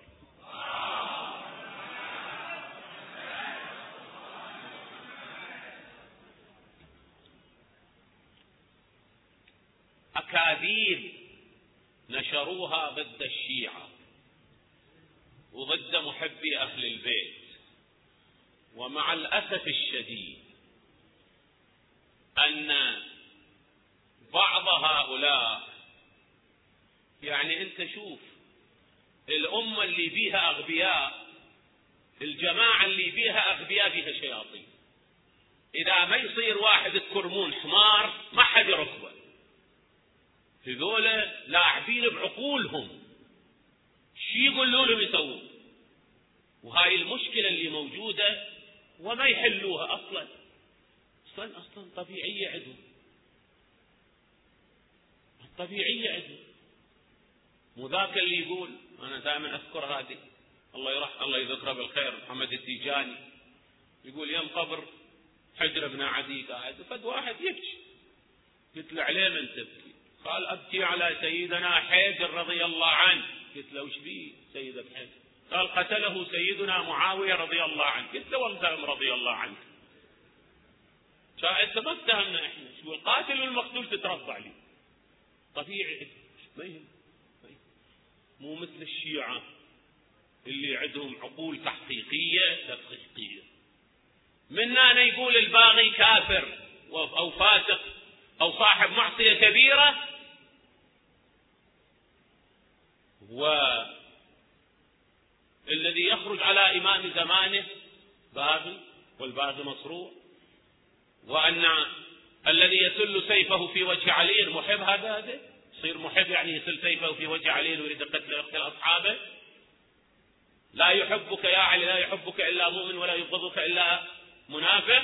أكاذيب نشروها ضد الشيعة وضد محبي أهل البيت. ومع الأسف الشديد أن بعض هؤلاء يعني أنت شوف الأمة اللي بيها أغبياء الجماعة اللي بيها أغبياء بيها شياطين. إذا ما يصير واحد الكرمون حمار ما حد يركبه. هذولا لاعبين بعقولهم. شي يقولوا لهم يسوون؟ وهاي المشكلة اللي موجودة وما يحلوها أصلا. أصلا أصلا طبيعية عندهم الطبيعية عندهم مو ذاك اللي يقول أنا دائما أذكر هذه. الله يرح الله يذكره بالخير. محمد التيجاني يقول يم قبر حجر بن عدي قاعد فد واحد يبكي. قلت له عليه من تبكي؟ قال أبكي على سيدنا حيدر رضي الله عنه. قلت له وش بيه سيدك حيدر قال قتله سيدنا معاوية رضي الله عنه. قلت له رضي الله عنك. انت ما اتهمنا إحنا شو القاتل والمقتول تترضى عليه طبيعي. ما يهم مو مثل الشيعة اللي عندهم عقول تحقيقية تدقيقية. منا أن يقول الباغي كافر أو فاسق أو صاحب معصية كبيرة. والذي يخرج على إمام زمانه باغي والباغي مصروع وأن الذي يسل سيفه في وجه علي محب هذا هذا يصير محب يعني يسل سيفه في وجه علي ويريد قتل يقتل أصحابه. لا يحبك يا علي لا يحبك إلا مؤمن ولا يبغضك إلا منافق.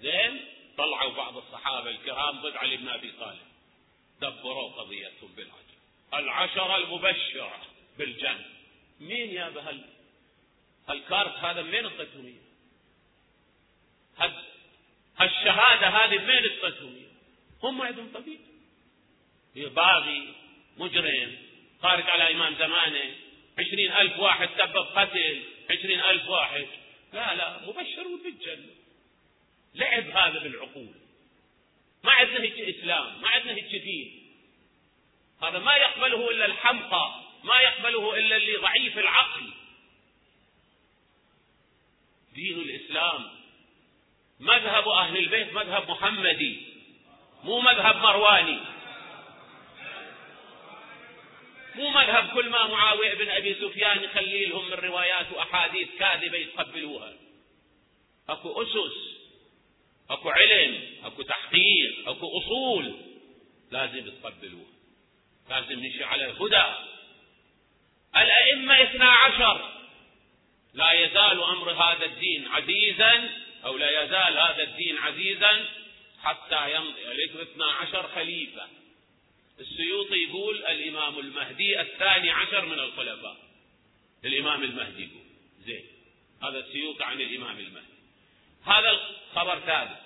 زين؟ طلعوا بعض الصحابة الكرام ضد علي بن أبي طالب. دبروا قضيتهم بالعجل. العشرة المبشرة بالجنة. مين يا بهال هالكارت هذا من اعطتهم اياه؟ هالشهادة هذه من اعطتهم هم عندهم طبيب. باغي مجرم خارج على إمام زمانه عشرين ألف واحد سبب قتل عشرين ألف واحد. لا لا مبشرون بالجنة لعب هذا بالعقول. ما عندنا هيك إسلام ما عندنا هيك دين. هذا ما يقبله إلا الحمقى. ما يقبله إلا اللي ضعيف العقل. دين الإسلام. مذهب أهل البيت مذهب محمدي مو مذهب مرواني. مو مذهب كل ما معاوية بن أبي سفيان يخلي لهم من روايات وأحاديث كاذبة يتقبلوها. أكو أسس أكو علم أكو تحقيق أكو أصول لازم يتقبلوها. لازم نمشي على الهدى. الأئمة اثنا عشر. لا يزال أمر هذا الدين عزيزا أو لا يزال هذا الدين عزيزا حتى يمضي. عليكم اثنا عشر خليفة. السيوطي يقول الإمام المهدي الثاني عشر من الخلفاء. الإمام المهدي يقول. زين. هذا السيوطي عن الإمام المهدي. هذا الخبر ثابت.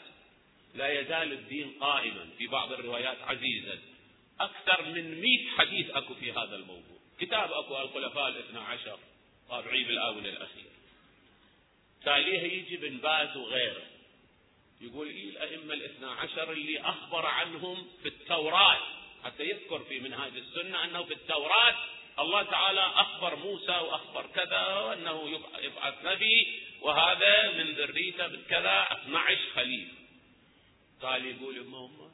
لا يزال الدين قائما في بعض الروايات عزيزا. أكثر من مئة حديث أكو في هذا الموضوع. كتاب أكو الخلفاء الاثنى عشر طابعي بالآونة الأخير تاليها يجي بن باز وغيره يقول إيه الأئمة الاثنى عشر اللي أخبر عنهم في التوراة حتى يذكر في منهاج السنة أنه في التوراة الله تعالى أخبر موسى وأخبر كذا وأنه يبعث نبي وهذا من ذريته من كذا 12 خليفة قال يقول هم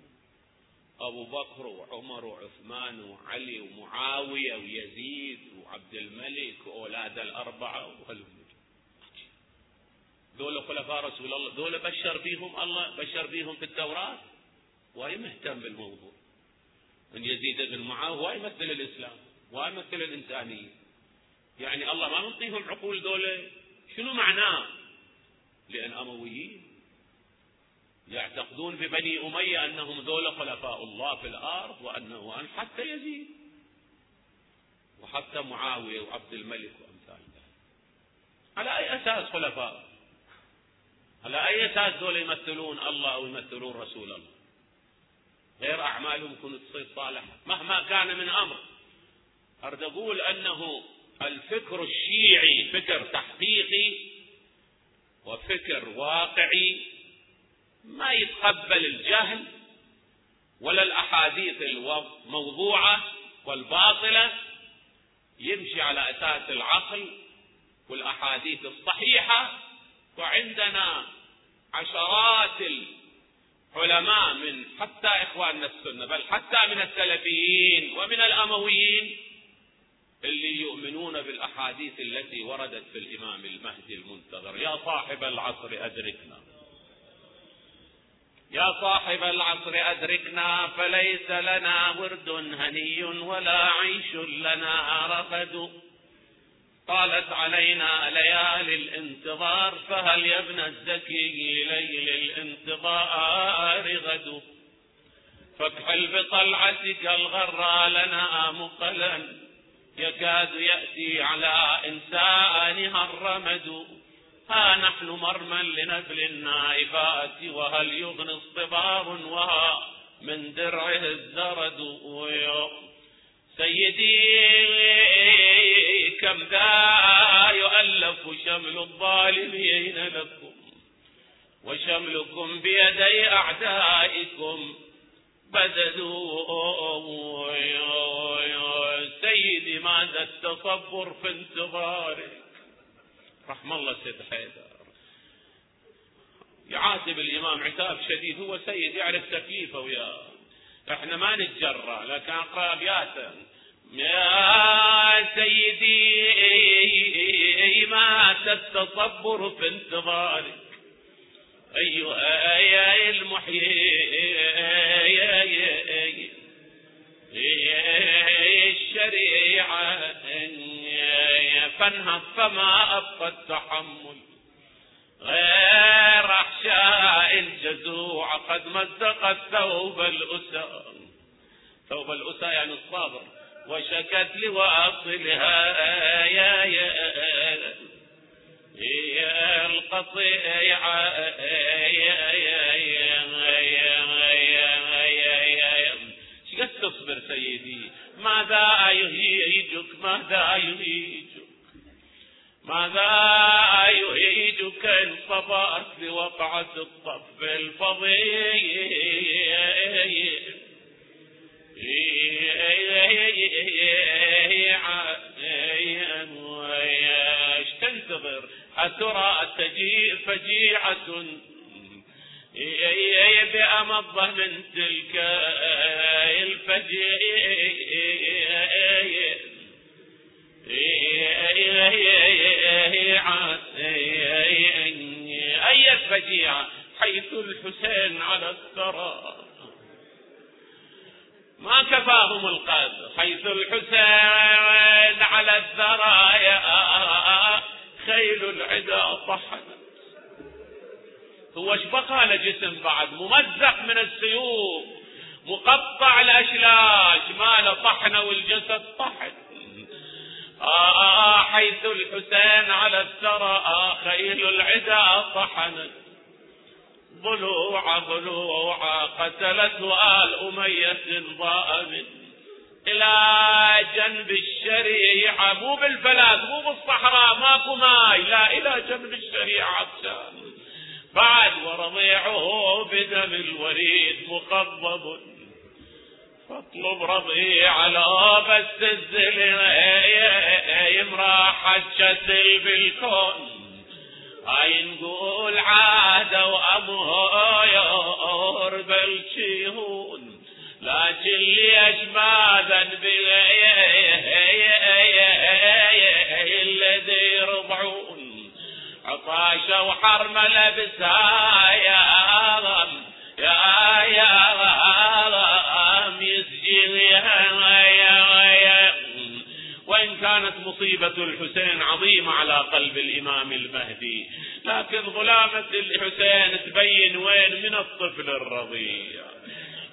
أبو بكر وعمر وعثمان وعلي ومعاوية ويزيد وعبد الملك وأولاد الأربعة دول خلفاء رسول الله. دول بشر بيهم الله بشر بيهم في التوراة؟ وهي مهتم بالموضوع. من يزيد بن معاوية هو يمثل الإسلام؟ ويمثل الإنسانية؟ يعني الله ما منطيهم عقول دولة شنو معناه؟ لأن أمويين. يعتقدون ببني أمية أنهم ذولا خلفاء الله في الأرض وأنه أن حتى يزيد. وحتى معاوية وعبد الملك وأمثال ذلك. على أي أساس خلفاء؟ على أي أساس ذولا يمثلون الله أو يمثلون رسول الله؟ غير أعمالهم كنت تصير صالحة. مهما كان من أمر. أرد أقول أنه الفكر الشيعي فكر تحقيقي وفكر واقعي ما يتقبل الجهل ولا الأحاديث الموضوعة والباطلة. يمشي على أساس العقل والأحاديث الصحيحة. وعندنا عشرات علماء من حتى إخواننا السنة بل حتى من السلفيين ومن الأمويين اللي يؤمنون بالأحاديث التي وردت في الإمام المهدي المنتظر. يا صاحب العصر أدركنا. يا صاحب العصر أدركنا فليس لنا ورد هني ولا عيش لنا رفد. طالت علينا ليالي الانتظار فهل يا ابن الزكي ليل الانتظار غد؟ فاكحل بطلعتك الغرى لنا مقلا يكاد يأتي على إنسانها الرمد. ها نحن مرمى لنبل النائبات وهل يغني اصطبار وها من درعه الزرد سيدي كم ذا يؤلف شمل الظالمين لكم وشملكم بيدي أعدائكم بددوا. سيدي ماذا التصبر في انتظارك؟ رحم الله سيد حيدر. يعاتب الإمام عتاب شديد هو سيد يعرف تكليفه وياه. إحنا ما نتجرى لكن اقرا ابياتا يا سيدي ما التصبر في انتظارك. أيها يا المحيي الشريعة. فانهض فما أبقى التحمل غير أحشاء الجزوع قد مزقت ثوب الأسى ثوب الأسى يعني الصابر وشكت لواصلها يا يا يا القطيعة قد تصبر سيدي ماذا يهيجك ماذا يهيجك ماذا يهيجك إن صبرت لوقعة الطف إيش تنتظر أترى تجيء فجيعة بأمضة من تلك الفجيعة أي فجيعة حيث الحسين على الثرى. ما كفاهم القدر حيث الحسين على الثرايا خيل العدا طحنت. هو إيش بقى له جسم بعد؟ ممزق من السيوف مقطع الأشلاش ما له طحنة والجسد طحن. آه آه حيث الحسين على الثرى خيل العدا طحنت. ضلوع ضلوع قتلته آل أمية ضائم إلى جنب الشريعة مو بالفلاذ مو بالصحراء ماكو ماي. لا إلى جنب الشريعة بعد ورضيعه بدم الوريد مخضب فاطلب رضيع لا بس الزلم راح الشتل بالكون. هاي نقول عادة وأمهر بالشيهون لكن ليش ما ذنب الذي يرضعون عطاشة وحرملة بسايا يا يا غام يسجلها وإن كانت مصيبة الحسين عظيمة على قلب الإمام المهدي. لكن ظلامة الحسين تبين وين من الطفل الرضيع.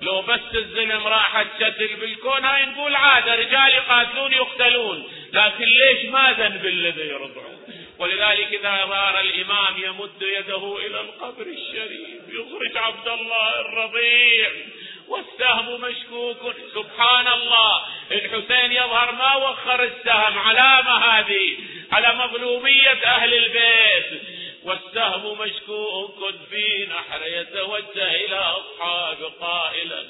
لو بس الزلم راحت شتل بالكون هاي نقول عادة رجال يقاتلون يقتلون. لكن ليش ما ذنب الذي يرضعون ولذلك إذا ظهر الإمام يمد يده إلى القبر الشريف يخرج عبد الله الرضيع. والسهم مشكوك. سبحان الله الحسين يظهر ما وخر السهم علامة هذه على مظلومية أهل البيت. والسهم مشكوك في نحر يتوجه إلى أصحاب قائلا.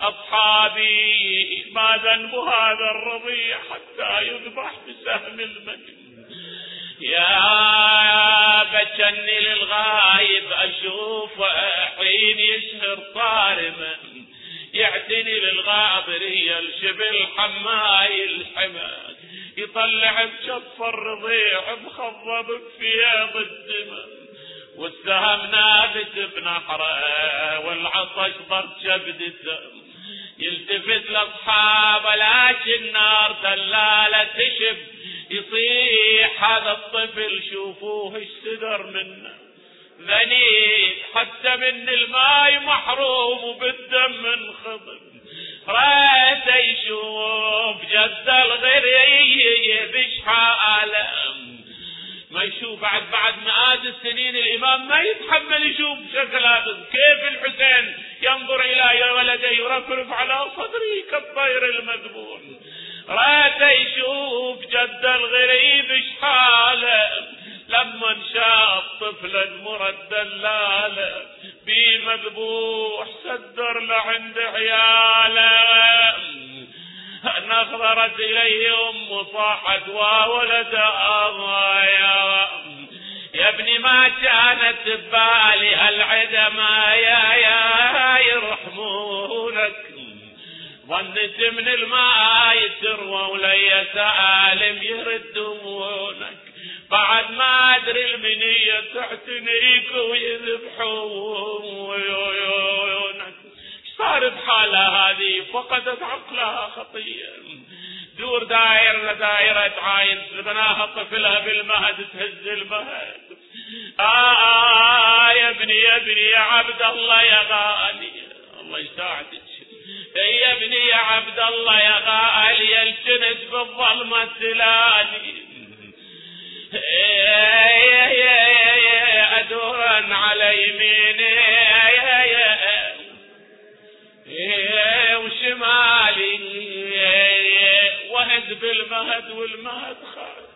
أصحابي ما ذنب هذا الرضيع حتى يذبح بسهم المجد. يا بجني للغايب أشوف حين يشهر صارما. يعتني للغابرية الشبل حماي الحماد يطلع بشف الرضيع مخضب بفياض الدماء. والسهم نابت بنحره والعطش ضرب شبدته يلتفت لاصحابه لكن نار دلالة تشب. يصيح هذا الطفل شوفوه إيش سدر منه. ذنيب حتى من الماي محروم وبالدم منخضب رأيت يشوف جد الغريب حاله ما يشوف بعد بعد مئات السنين الإمام ما يتحمل يشوف شكل هذا. كيف الحسين ينظر إلى ولده يرفرف على صدره كالطير المذبون. رات يشوف جد الغريب شحاله لما شاف طفلا مرد دلاله بي مذبوح سدر لعند عياله. نظرت إليه أم صاحت وولد يا يا ابني ما كانت ببالي هالعدمة يا يا يرحمونك. ظنت من الماء تروى ولي سالم يردونك بعد ما أدري المنية تحتنيك ويذبحونك صار بحالها هذه؟ فقدت عقلها خطية دور دايرة دايرة عاين بناها طفلها بالمهد تهز المهد. آه, آه يا ابني يا ابني يا عبد الله يا غالي. الله يساعدك. يا ابني يا عبد الله يا غالي الجند بالظلمة تلاني أدورا على يميني وشمالي وهد بالمهد والمهد خالد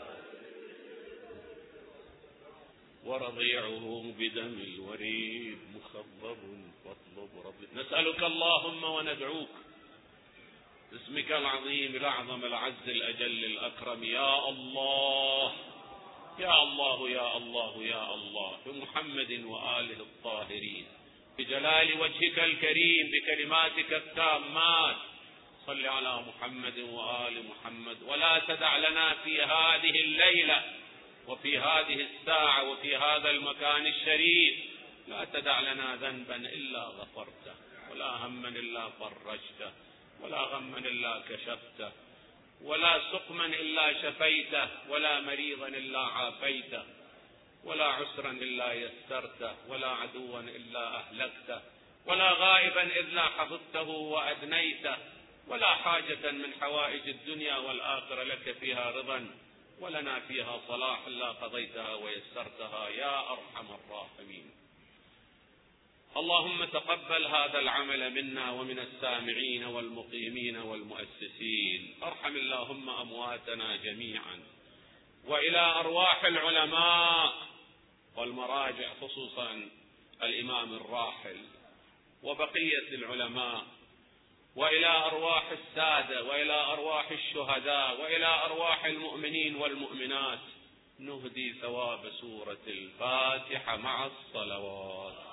ورضيعه بدم الوريد مخضب فاطلب ربي نسألك اللهم وندعوك. باسمك العظيم الأعظم العز الأجل الأكرم. يا الله. يا الله يا الله يا الله بمحمد وآله الطاهرين. بجلال وجهك الكريم بكلماتك التامات صل على محمد وآل محمد. ولا تدع لنا في هذه الليلة وفي هذه الساعة وفي هذا المكان الشريف لا تدع لنا ذنبا إلا غفرته ولا هما إلا فرجته ولا غما إلا كشفته. ولا سقما إلا شفيته ولا مريضا إلا عافيته ولا عسرا إلا يسرته ولا عدوا إلا أهلكته ولا غائبا إلا حفظته وأدنيته ولا حاجة من حوائج الدنيا والآخرة لك فيها رضا ولنا فيها صلاح لا قضيتها ويسرتها يا أرحم الراحمين. اللهم تقبل هذا العمل منا ومن السامعين والمقيمين والمؤسسين. أرحم اللهم أمواتنا جميعا. وإلى أرواح العلماء والمراجع خصوصا الإمام الراحل وبقية العلماء. وإلى أرواح السادة وإلى أرواح الشهداء وإلى أرواح المؤمنين والمؤمنات. نهدي ثواب سورة الفاتحة مع الصلوات.